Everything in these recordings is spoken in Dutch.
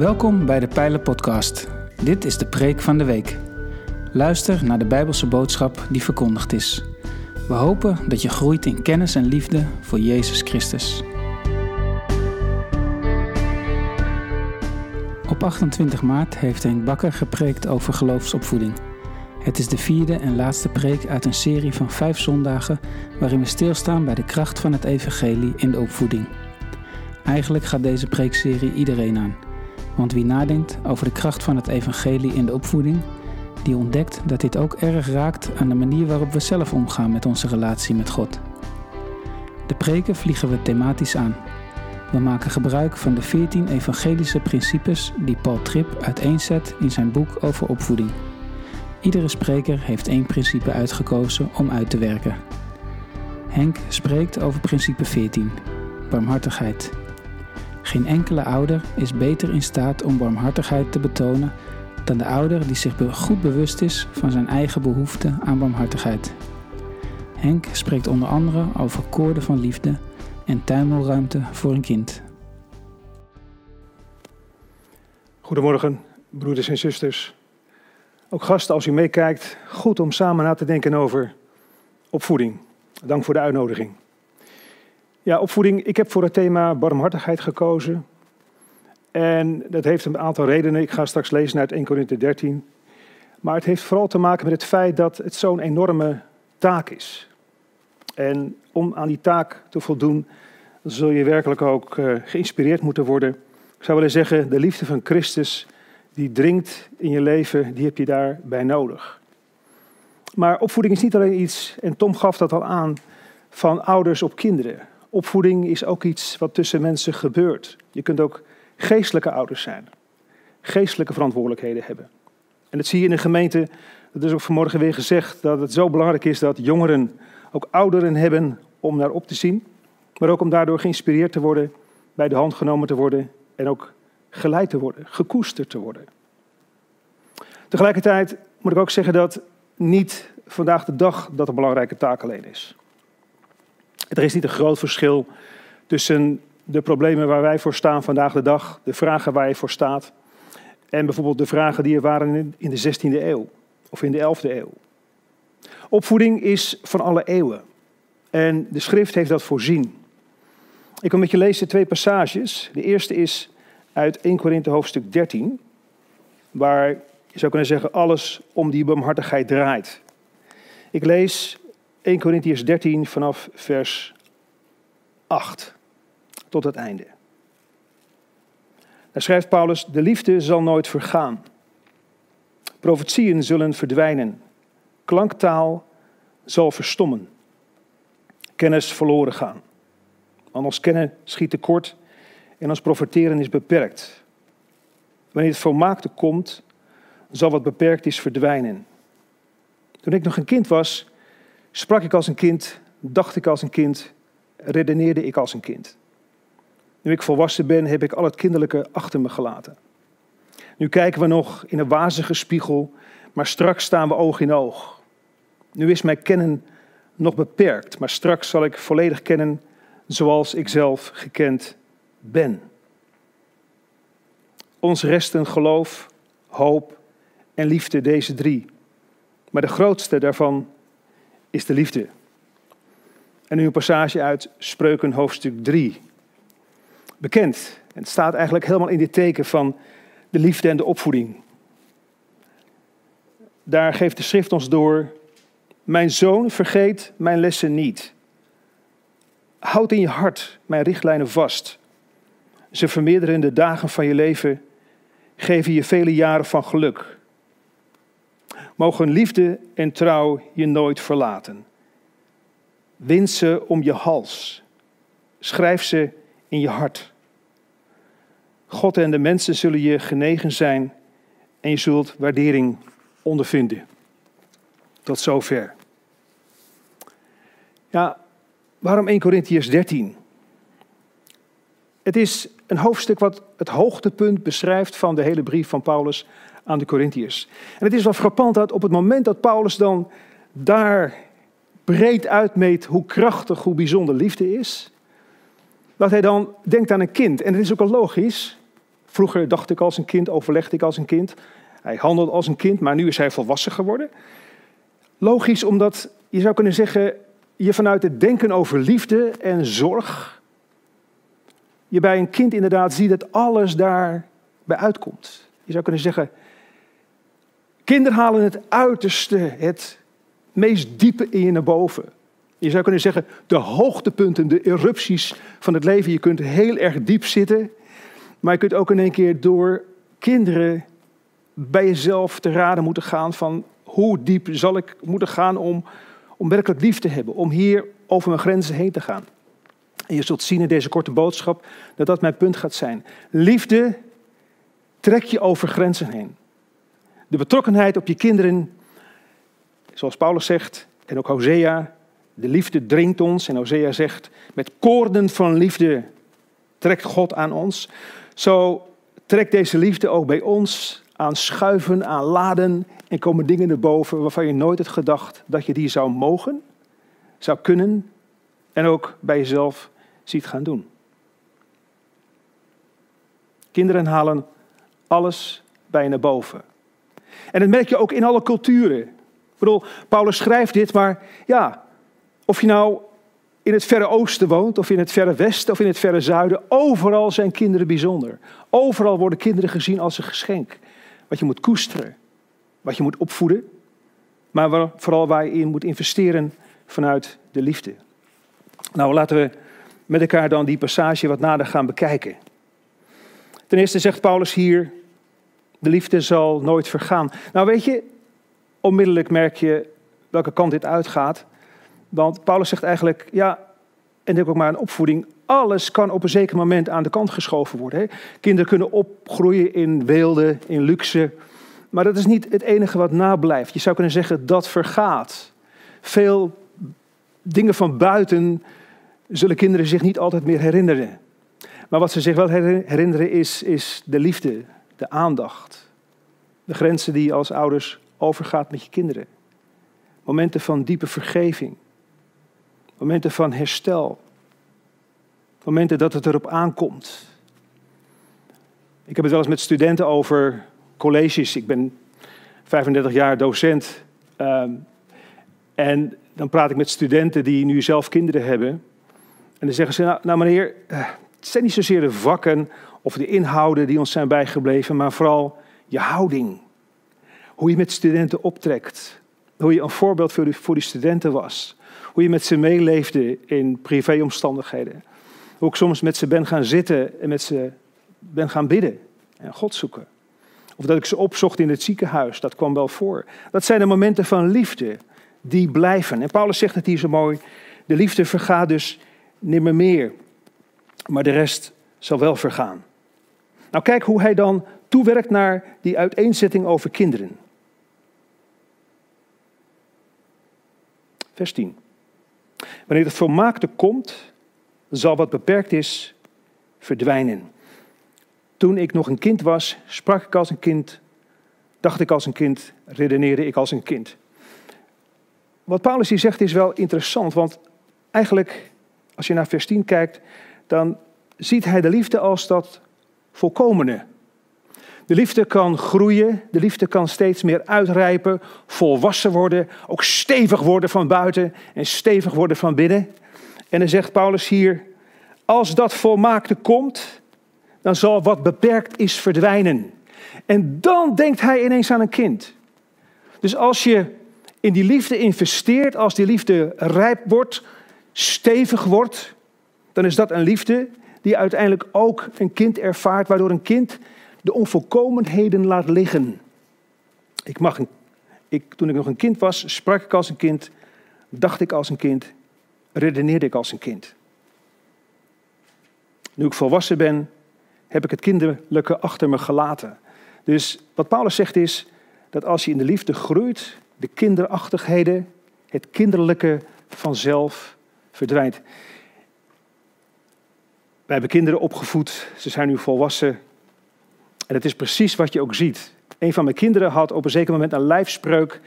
Welkom bij de Pijlen Podcast. Dit is de preek van de week. Luister naar de Bijbelse boodschap die verkondigd is. We hopen dat je groeit in kennis en liefde voor Jezus Christus. Op 28 maart heeft Henk Bakker gepreekt over geloofsopvoeding. Het is de vierde en laatste preek uit een serie van vijf zondagen waarin we stilstaan bij de kracht van het evangelie in de opvoeding. Eigenlijk gaat deze preekserie iedereen aan. Want wie nadenkt over de kracht van het evangelie in de opvoeding, die ontdekt dat dit ook erg raakt aan de manier waarop we zelf omgaan met onze relatie met God. De preken vliegen we thematisch aan. We maken gebruik van de 14 evangelische principes die Paul Tripp uiteenzet in zijn boek over opvoeding. Iedere spreker heeft één principe uitgekozen om uit te werken. Henk spreekt over principe 14, barmhartigheid. Geen enkele ouder is beter in staat om barmhartigheid te betonen dan de ouder die zich goed bewust is van zijn eigen behoefte aan barmhartigheid. Henk spreekt onder andere over koorden van liefde en tuimelruimte voor een kind. Goedemorgen, broeders en zusters. Ook gasten, als u meekijkt, goed om samen na te denken over opvoeding. Dank voor de uitnodiging. Ja, opvoeding. Ik heb voor het thema barmhartigheid gekozen. En dat heeft een aantal redenen. Ik ga straks lezen uit 1 Corinthië 13. Maar het heeft vooral te maken met het feit dat het zo'n enorme taak is. En om aan die taak te voldoen, zul je werkelijk ook uh, geïnspireerd moeten worden. Ik zou willen zeggen, de liefde van Christus, die dringt in je leven, die heb je daarbij nodig. Maar opvoeding is niet alleen iets, en Tom gaf dat al aan, van ouders op kinderen. Opvoeding is ook iets wat tussen mensen gebeurt. Je kunt ook geestelijke ouders zijn, geestelijke verantwoordelijkheden hebben. En dat zie je in de gemeente, dat is ook vanmorgen weer gezegd, dat het zo belangrijk is dat jongeren ook ouderen hebben om naar op te zien, maar ook om daardoor geïnspireerd te worden, bij de hand genomen te worden en ook geleid te worden, gekoesterd te worden. Tegelijkertijd moet ik ook zeggen dat niet vandaag de dag dat een belangrijke taak alleen is. Er is niet een groot verschil tussen de problemen waar wij voor staan vandaag de dag, de vragen waar je voor staat, en bijvoorbeeld de vragen die er waren in de 16e eeuw of in de 11e eeuw. Opvoeding is van alle eeuwen en de schrift heeft dat voorzien. Ik wil met je lezen twee passages. De eerste is uit 1 Korinthe hoofdstuk 13, waar je zou kunnen zeggen alles om die barmhartigheid draait. Ik lees 1 Corinthians 13 vanaf vers 8 tot het einde. Daar schrijft Paulus: De liefde zal nooit vergaan. Profetieën zullen verdwijnen. Klanktaal zal verstommen. Kennis verloren gaan. Want ons kennen schiet tekort en ons profiteren is beperkt. Wanneer het volmaakte komt, zal wat beperkt is verdwijnen. Toen ik nog een kind was, Sprak ik als een kind, dacht ik als een kind, redeneerde ik als een kind. Nu ik volwassen ben, heb ik al het kinderlijke achter me gelaten. Nu kijken we nog in een wazige spiegel, maar straks staan we oog in oog. Nu is mijn kennen nog beperkt, maar straks zal ik volledig kennen zoals ik zelf gekend ben. Ons resten geloof, hoop en liefde, deze drie. Maar de grootste daarvan is de liefde. En nu een passage uit Spreuken hoofdstuk 3. Bekend. En het staat eigenlijk helemaal in dit teken van de liefde en de opvoeding. Daar geeft de schrift ons door. Mijn zoon, vergeet mijn lessen niet. Houd in je hart mijn richtlijnen vast. Ze vermeerderen de dagen van je leven, geven je vele jaren van geluk. Mogen liefde en trouw je nooit verlaten. Wind ze om je hals. Schrijf ze in je hart. God en de mensen zullen je genegen zijn en je zult waardering ondervinden. Tot zover. Ja, waarom 1 Corinthians 13? Het is een hoofdstuk wat het hoogtepunt beschrijft van de hele brief van Paulus aan de Corinthiërs. En het is wel frappant dat op het moment dat Paulus dan daar breed uitmeet hoe krachtig, hoe bijzonder liefde is, dat hij dan denkt aan een kind. En het is ook al logisch, Vroeger dacht ik als een kind, overlegde ik als een kind. Hij handelde als een kind, maar nu is hij volwassen geworden. Logisch, omdat je zou kunnen zeggen, je vanuit het denken over liefde en zorg, je bij een kind inderdaad ziet dat alles daarbij uitkomt. Je zou kunnen zeggen, kinderen halen het uiterste, het meest diepe in je naar boven. Je zou kunnen zeggen, de hoogtepunten, de erupties van het leven. Je kunt heel erg diep zitten, maar je kunt ook in één keer door kinderen bij jezelf te raden moeten gaan van hoe diep zal ik moeten gaan om, om werkelijk lief te hebben, om hier over mijn grenzen heen te gaan. En je zult zien in deze korte boodschap dat dat mijn punt gaat zijn. Liefde trek je over grenzen heen. De betrokkenheid op je kinderen, zoals Paulus zegt, en ook Hosea, de liefde dringt ons. En Hosea zegt, met koorden van liefde trekt God aan ons. Zo trekt deze liefde ook bij ons aan schuiven, aan laden en komen dingen naar boven waarvan je nooit had gedacht dat je die zou mogen, zou kunnen en ook bij jezelf ziet gaan doen. Kinderen halen alles bij naar boven. En dat merk je ook in alle culturen. Ik bedoel, Paulus schrijft dit, maar ja, of je nou in het verre oosten woont, of in het verre westen, of in het verre zuiden, overal zijn kinderen bijzonder. Overal worden kinderen gezien als een geschenk. Wat je moet koesteren, wat je moet opvoeden, maar vooral waar je in moet investeren vanuit de liefde. Nou, laten we met elkaar dan die passage wat nader gaan bekijken. Ten eerste zegt Paulus hier, de liefde zal nooit vergaan. Nou weet je, onmiddellijk merk je welke kant dit uitgaat. Want Paulus zegt eigenlijk, ja, en dit ook maar een opvoeding, alles kan op een zeker moment aan de kant geschoven worden. Hè? Kinderen kunnen opgroeien in weelde, in luxe, maar dat is niet het enige wat nablijft. Je zou kunnen zeggen dat vergaat. Veel dingen van buiten zullen kinderen zich niet altijd meer herinneren. Maar wat ze zich wel herinneren is, is de liefde, de aandacht. De grenzen die je als ouders overgaat met je kinderen. Momenten van diepe vergeving. Momenten van herstel. Momenten dat het erop aankomt. Ik heb het wel eens met studenten over colleges. Ik ben 35 jaar docent. Ehm, en dan praat ik met studenten die nu zelf kinderen hebben. En dan zeggen ze, nou, nou meneer, eh, het zijn niet zozeer de vakken of de inhouden die ons zijn bijgebleven, maar vooral je houding. Hoe je met studenten optrekt. Hoe je een voorbeeld voor die, voor studenten was. Hoe je met ze meeleefde in privéomstandigheden. Hoe ik soms met ze ben gaan zitten en met ze ben gaan bidden en God zoeken. Of dat ik ze opzocht in het ziekenhuis, dat kwam wel voor. Dat zijn de momenten van liefde die blijven. En Paulus zegt het hier zo mooi. De liefde vergaat dus nimmer meer. Maar de rest zal wel vergaan. Nou kijk hoe hij dan toewerkt naar die uiteenzetting over kinderen. Vers 10. Wanneer het volmaakte komt, zal wat beperkt is verdwijnen. Toen ik nog een kind was, sprak ik als een kind, dacht ik als een kind, redeneerde ik als een kind. Wat Paulus hier zegt is wel interessant, want eigenlijk, als je naar vers 10 kijkt, dan ziet hij de liefde als dat volkomene. De liefde kan groeien, de liefde kan steeds meer uitrijpen, volwassen worden, ook stevig worden van buiten en stevig worden van binnen. En dan zegt Paulus hier, als dat volmaakte komt, dan zal wat beperkt is verdwijnen. En dan denkt hij ineens aan een kind. Dus als je in die liefde investeert, als die liefde rijp wordt, stevig wordt, dan is dat een liefde die uiteindelijk ook een kind ervaart, waardoor een kind de onvolkomenheden laat liggen. Ik mag ik, toen ik nog een kind was, sprak ik als een kind, dacht ik als een kind, redeneerde ik als een kind. Nu ik volwassen ben, heb ik het kinderlijke achter me gelaten. Dus wat Paulus zegt is dat als je in de liefde groeit, de kinderachtigheden, het kinderlijke vanzelf verdwijnt. Wij hebben kinderen opgevoed, ze zijn nu volwassen. En het is precies wat je ook ziet. Een van mijn kinderen had op een zeker moment een lijfspreuk.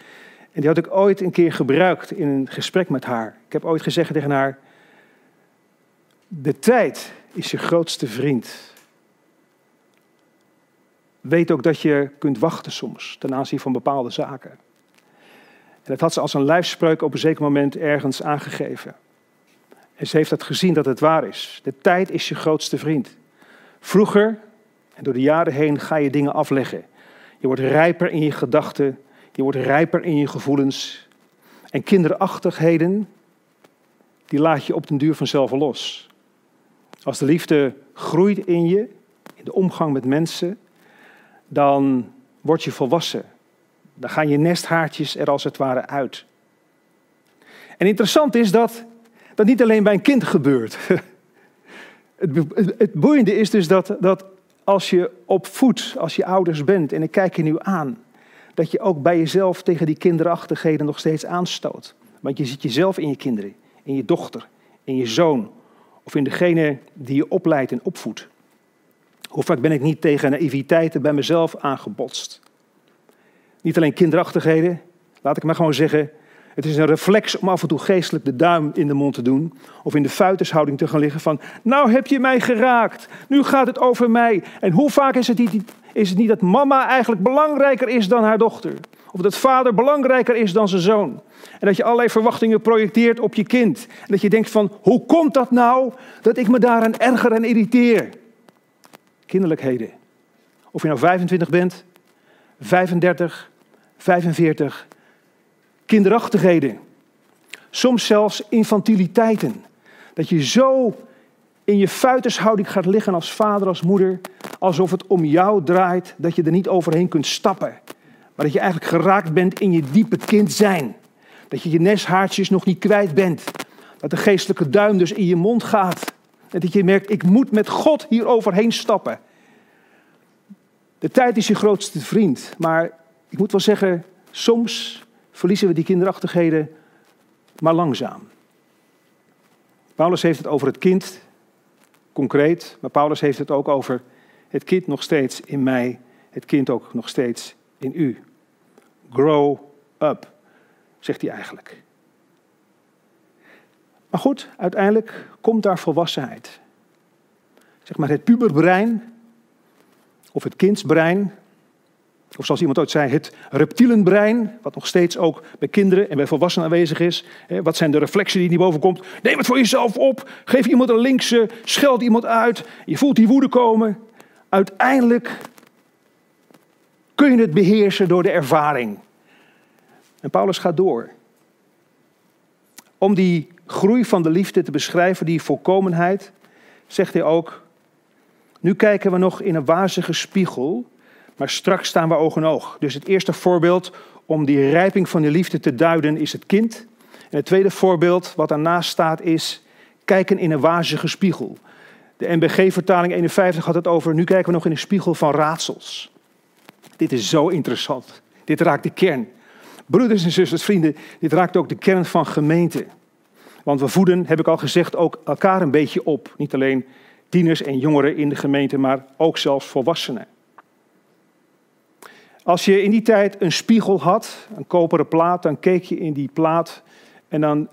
En die had ik ooit een keer gebruikt in een gesprek met haar. Ik heb ooit gezegd tegen haar: De tijd is je grootste vriend. weet ook dat je kunt wachten soms ten aanzien van bepaalde zaken. En dat had ze als een lijfspreuk op een zeker moment ergens aangegeven. En ze heeft dat gezien dat het waar is. De tijd is je grootste vriend. Vroeger en door de jaren heen ga je dingen afleggen. Je wordt rijper in je gedachten, je wordt rijper in je gevoelens. En kinderachtigheden, die laat je op den duur vanzelf los. Als de liefde groeit in je, in de omgang met mensen, dan word je volwassen. Dan gaan je nesthaartjes er als het ware uit. En interessant is dat dat niet alleen bij een kind gebeurt. Het, boeiende is dus dat, dat als je opvoedt, als je ouders bent, en ik kijk je nu aan, dat je ook bij jezelf tegen die kinderachtigheden nog steeds aanstoot. Want je ziet jezelf in je kinderen, in je dochter, in je zoon, of in degene die je opleidt en opvoedt. Hoe vaak ben ik niet tegen naïviteiten bij mezelf aangebotst? Niet alleen kinderachtigheden, laat ik maar gewoon zeggen, het is een reflex om af en toe geestelijk de duim in de mond te doen. Of in de fuitershouding te gaan liggen van, nou heb je mij geraakt. Nu gaat het over mij. En hoe vaak is het niet, is het niet dat mama eigenlijk belangrijker is dan haar dochter? Of dat vader belangrijker is dan zijn zoon? En dat je allerlei verwachtingen projecteert op je kind. En dat je denkt van, hoe komt dat nou dat ik me daaraan erger en irriteer? Kinderlijkheden. Of je nou 25 bent, 35, 45, kinderachtigheden. Soms zelfs infantiliteiten. Dat je zo in je fuitershouding gaat liggen als vader, als moeder, alsof het om jou draait, dat je er niet overheen kunt stappen. Maar dat je eigenlijk geraakt bent in je diepe kind zijn. Dat je je neshaartjes nog niet kwijt bent. Dat de geestelijke duim dus in je mond gaat. En dat je merkt, ik moet met God hier overheen stappen. De tijd is je grootste vriend. Maar ik moet wel zeggen, soms verliezen we die kinderachtigheden maar langzaam. Paulus heeft het over het kind, concreet, maar Paulus heeft het ook over het kind nog steeds in mij, het kind ook nog steeds in u. Grow up, zegt hij eigenlijk. Maar goed, uiteindelijk komt daar volwassenheid. Zeg maar het puberbrein of het kindsbrein of zoals iemand ooit zei, het reptielenbrein, wat nog steeds ook bij kinderen en bij volwassenen aanwezig is. Wat zijn de reflexen die niet boven komt? Neem het voor jezelf op, geef iemand een linkse, scheld iemand uit. Je voelt die woede komen. Uiteindelijk kun je het beheersen door de ervaring. En Paulus gaat door. Om die groei van de liefde te beschrijven, die volkomenheid, zegt hij ook: Nu kijken we nog in een wazige spiegel maar straks staan we oog in oog. Dus het eerste voorbeeld om die rijping van de liefde te duiden is het kind. En het tweede voorbeeld wat daarnaast staat is kijken in een wazige spiegel. De NBG-vertaling 51 had het over, nu kijken we nog in een spiegel van raadsels. Dit is zo interessant. Dit raakt de kern. Broeders en zusters, vrienden, dit raakt ook de kern van gemeente. Want we voeden, heb ik al gezegd, ook elkaar een beetje op. Niet alleen tieners en jongeren in de gemeente, maar ook zelfs volwassenen. Als je in die tijd een spiegel had, een koperen plaat, dan keek je in die plaat en dan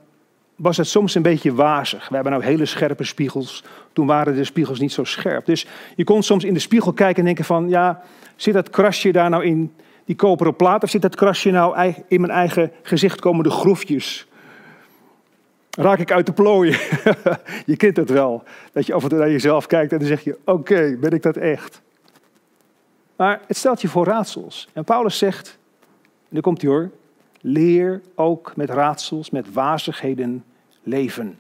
was het soms een beetje wazig. We hebben nou hele scherpe spiegels. Toen waren de spiegels niet zo scherp. Dus je kon soms in de spiegel kijken en denken van, ja, zit dat krasje daar nou in die koperen plaat of zit dat krasje nou in mijn eigen gezicht komende groefjes? Raak ik uit de plooien? je kent het wel. Dat je af en toe naar jezelf kijkt en dan zeg je, oké, ben ik dat echt? Maar het stelt je voor raadsels. En Paulus zegt, en daar komt hij hoor, leer ook met raadsels, met wazigheden leven.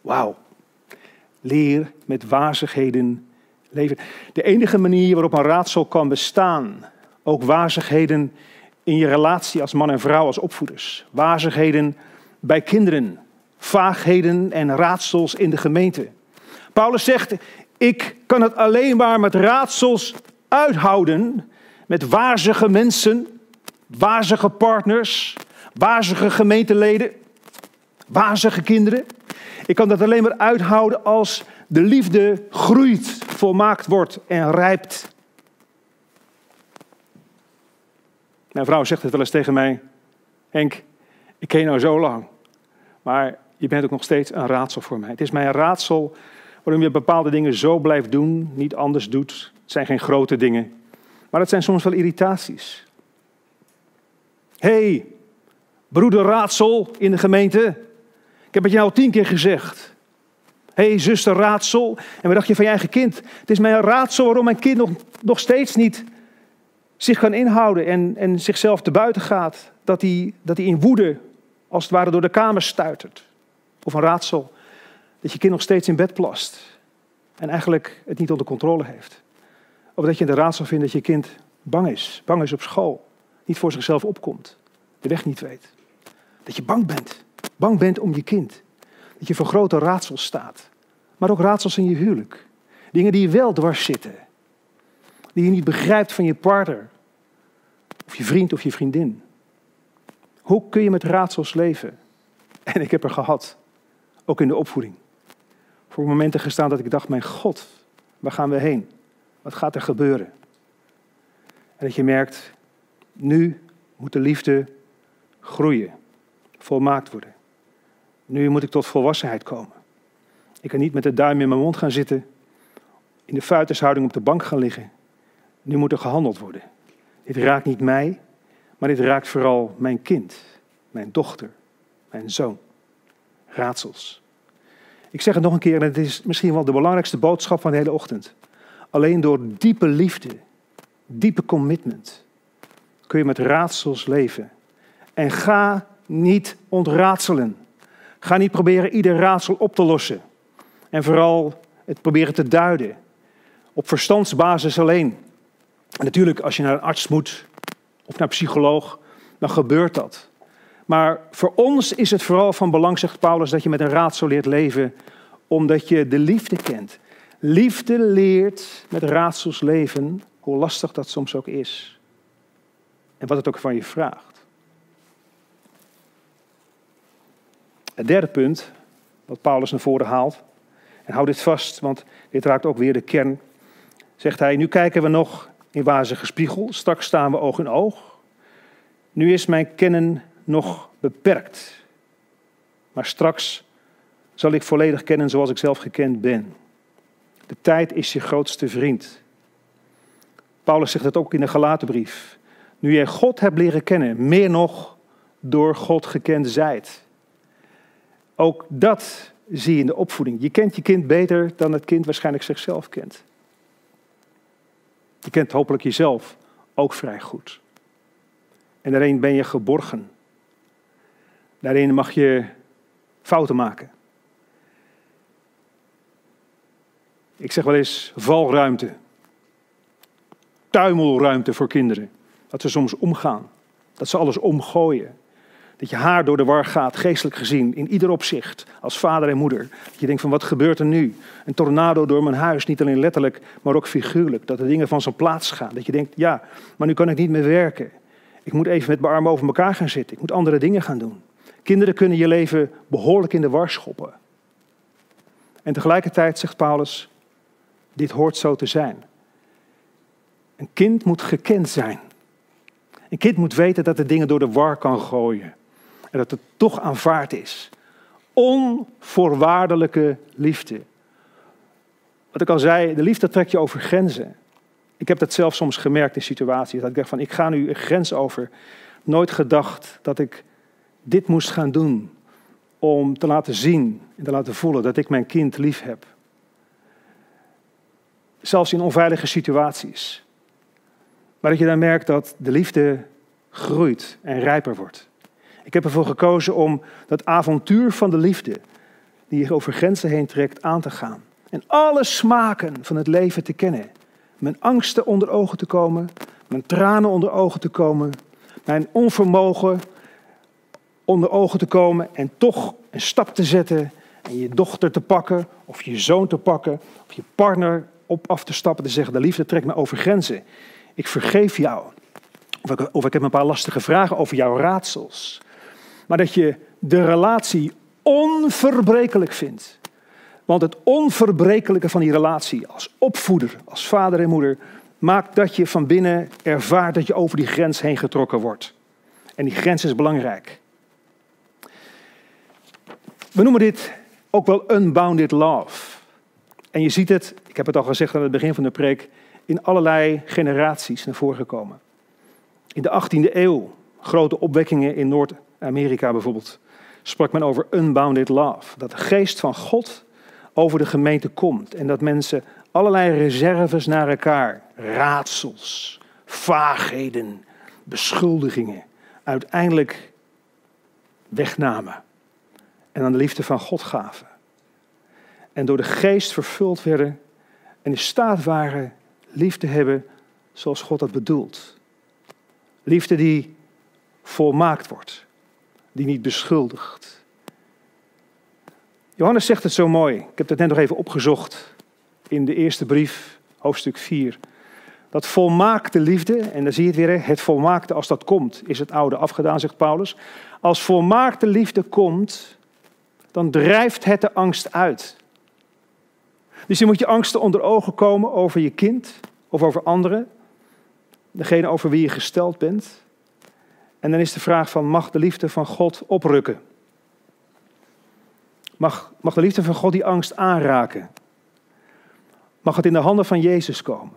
Wauw. Leer met wazigheden leven. De enige manier waarop een raadsel kan bestaan, ook wazigheden in je relatie als man en vrouw, als opvoeders. Wazigheden bij kinderen, vaagheden en raadsels in de gemeente. Paulus zegt, ik kan het alleen maar met raadsels uithouden met wazige mensen, wazige partners, wazige gemeenteleden, wazige kinderen. Ik kan dat alleen maar uithouden als de liefde groeit, volmaakt wordt en rijpt. Mijn vrouw zegt het wel eens tegen mij: Henk, ik ken je nou zo lang, maar je bent ook nog steeds een raadsel voor mij. Het is mij een raadsel waarom je bepaalde dingen zo blijft doen, niet anders doet. Het zijn geen grote dingen. Maar het zijn soms wel irritaties. hey, broeder Raadsel in de gemeente. Ik heb het je nou al tien keer gezegd. hey, zuster Raadsel. En wat dacht je van je eigen kind? Het is mijn raadsel waarom mijn kind nog, nog steeds niet zich kan inhouden en, en zichzelf te buiten gaat. Dat hij, dat hij in woede, als het ware, door de kamer stuitert. Of een raadsel. Dat je kind nog steeds in bed plast. En eigenlijk het niet onder controle heeft. Of dat je in de raadsel vindt dat je kind bang is. Bang is op school. Niet voor zichzelf opkomt. De weg niet weet. Dat je bang bent. Bang bent om je kind. Dat je voor grote raadsels staat. Maar ook raadsels in je huwelijk. Dingen die je wel dwars zitten. Die je niet begrijpt van je partner. Of je vriend of je vriendin. Hoe kun je met raadsels leven? En ik heb er gehad. Ook in de opvoeding. Voor momenten gestaan dat ik dacht, mijn God, waar gaan we heen? Wat gaat er gebeuren? En dat je merkt, nu moet de liefde groeien, volmaakt worden. Nu moet ik tot volwassenheid komen. Ik kan niet met de duim in mijn mond gaan zitten, in de fuitershouding op de bank gaan liggen. Nu moet er gehandeld worden. Dit raakt niet mij, maar dit raakt vooral mijn kind, mijn dochter, mijn zoon. Raadsels. Ik zeg het nog een keer, en het is misschien wel de belangrijkste boodschap van de hele ochtend. Alleen door diepe liefde, diepe commitment, kun je met raadsels leven. En ga niet ontraadselen. Ga niet proberen ieder raadsel op te lossen. En vooral het proberen te duiden. Op verstandsbasis alleen. En natuurlijk, als je naar een arts moet of naar een psycholoog, dan gebeurt dat. Maar voor ons is het vooral van belang, zegt Paulus, dat je met een raadsel leert leven, omdat je de liefde kent. Liefde leert met raadsels leven, hoe lastig dat soms ook is. En wat het ook van je vraagt. Het derde punt, wat Paulus naar voren haalt, en hou dit vast, want dit raakt ook weer de kern, zegt hij, nu kijken we nog in wazige spiegel, straks staan we oog in oog. Nu is mijn kennen nog beperkt, maar straks zal ik volledig kennen zoals ik zelf gekend ben. De tijd is je grootste vriend. Paulus zegt het ook in de Galatenbrief. Nu jij God hebt leren kennen, meer nog door God gekend zijt. Ook dat zie je in de opvoeding. Je kent je kind beter dan het kind waarschijnlijk zichzelf kent. Je kent hopelijk jezelf ook vrij goed. En daarin ben je geborgen. Daarin mag je fouten maken. Ik zeg wel eens valruimte. Tuimelruimte voor kinderen. Dat ze soms omgaan. Dat ze alles omgooien. Dat je haar door de war gaat, geestelijk gezien, in ieder opzicht, als vader en moeder. Dat je denkt van wat gebeurt er nu? Een tornado door mijn huis, niet alleen letterlijk, maar ook figuurlijk. Dat de dingen van zijn plaats gaan. Dat je denkt, ja, maar nu kan ik niet meer werken. Ik moet even met mijn armen over elkaar gaan zitten. Ik moet andere dingen gaan doen. Kinderen kunnen je leven behoorlijk in de war schoppen. En tegelijkertijd zegt Paulus, dit hoort zo te zijn. Een kind moet gekend zijn. Een kind moet weten dat het dingen door de war kan gooien. En dat het toch aanvaard is. Onvoorwaardelijke liefde. Wat ik al zei, de liefde trekt je over grenzen. Ik heb dat zelf soms gemerkt in situaties. Dat ik dacht van, ik ga nu een grens over. Nooit gedacht dat ik dit moest gaan doen. Om te laten zien en te laten voelen dat ik mijn kind lief heb. Zelfs in onveilige situaties. Maar dat je dan merkt dat de liefde groeit en rijper wordt. Ik heb ervoor gekozen om dat avontuur van de liefde, die over grenzen heen trekt, aan te gaan. En alle smaken van het leven te kennen. Mijn angsten onder ogen te komen, mijn tranen onder ogen te komen, mijn onvermogen onder ogen te komen en toch een stap te zetten en je dochter te pakken of je zoon te pakken of je partner op af te stappen te zeggen, de liefde trekt me over grenzen. Ik vergeef jou. Of ik, of ik heb een paar lastige vragen over jouw raadsels. Maar dat je de relatie onverbrekelijk vindt. Want het onverbrekelijke van die relatie als opvoeder, als vader en moeder, maakt dat je van binnen ervaart dat je over die grens heen getrokken wordt. En die grens is belangrijk. We noemen dit ook wel unbounded love. En je ziet het, ik heb het al gezegd aan het begin van de preek, in allerlei generaties naar voren gekomen. In de 18e eeuw, grote opwekkingen in Noord-Amerika bijvoorbeeld, sprak men over unbounded love. Dat de geest van God over de gemeente komt en dat mensen allerlei reserves naar elkaar, raadsels, vaagheden, beschuldigingen, uiteindelijk wegnamen en aan de liefde van God gaven. En door de geest vervuld werden en in staat waren lief te hebben zoals God dat bedoelt. Liefde die volmaakt wordt, die niet beschuldigt. Johannes zegt het zo mooi. Ik heb het net nog even opgezocht in de eerste brief, hoofdstuk 4. Dat volmaakte liefde, en dan zie je het weer, het volmaakte als dat komt, is het oude afgedaan, zegt Paulus. Als volmaakte liefde komt, dan drijft het de angst uit. Dus je moet je angsten onder ogen komen over je kind of over anderen, degene over wie je gesteld bent. En dan is de vraag van, mag de liefde van God oprukken? Mag, mag de liefde van God die angst aanraken? Mag het in de handen van Jezus komen?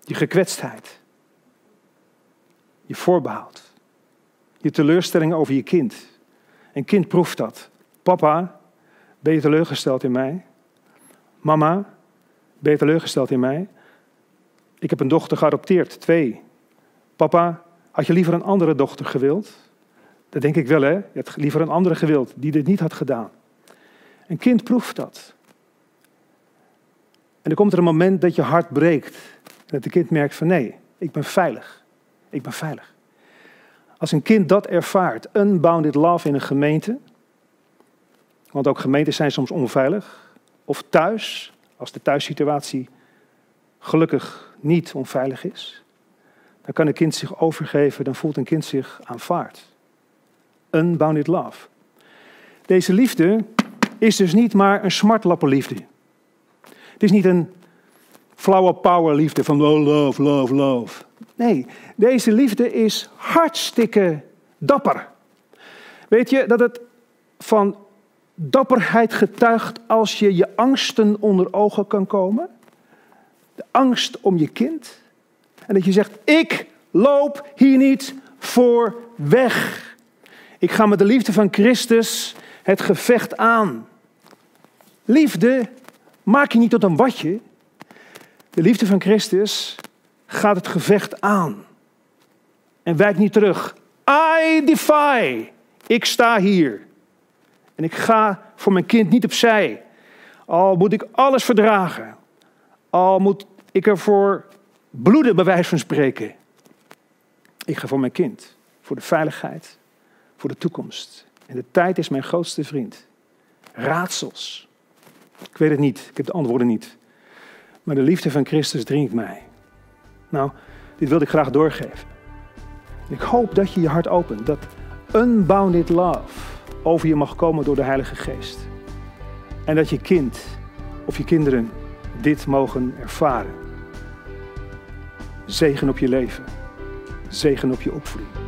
Je gekwetstheid, je voorbehoud, je teleurstelling over je kind. Een kind proeft dat. Papa, ben je teleurgesteld in mij? Mama, ben je teleurgesteld in mij? Ik heb een dochter geadopteerd, twee. Papa, had je liever een andere dochter gewild? Dat denk ik wel, hè? Je had liever een andere gewild die dit niet had gedaan. Een kind proeft dat. En dan komt er een moment dat je hart breekt. Dat de kind merkt van nee, ik ben veilig. Ik ben veilig. Als een kind dat ervaart, unbounded love in een gemeente, want ook gemeentes zijn soms onveilig, of thuis, als de thuissituatie gelukkig niet onveilig is, dan kan een kind zich overgeven, dan voelt een kind zich aanvaard. Unbounded love. Deze liefde is dus niet maar een smartlappenliefde. Het is niet een flower power liefde van love, love, love. Nee, deze liefde is hartstikke dapper. Weet je dat het van dapperheid getuigt als je je angsten onder ogen kan komen? De angst om je kind. En dat je zegt, ik loop hier niet voor weg. Ik ga met de liefde van Christus het gevecht aan. Liefde maak je niet tot een watje. De liefde van Christus gaat het gevecht aan. En wijkt niet terug. I defy. Ik sta hier. En ik ga voor mijn kind niet opzij. Al moet ik alles verdragen. Al moet ik ervoor bloeden, bij wijze van spreken. Ik ga voor mijn kind. Voor de veiligheid. Voor de toekomst. En de tijd is mijn grootste vriend. Raadsels. Ik weet het niet. Ik heb de antwoorden niet. Maar de liefde van Christus dringt mij. Nou, dit wilde ik graag doorgeven. Ik hoop dat je je hart opent. Dat unbounded love over je mag komen door de Heilige Geest. En dat je kind of je kinderen dit mogen ervaren. Zegen op je leven. Zegen op je opvoeding.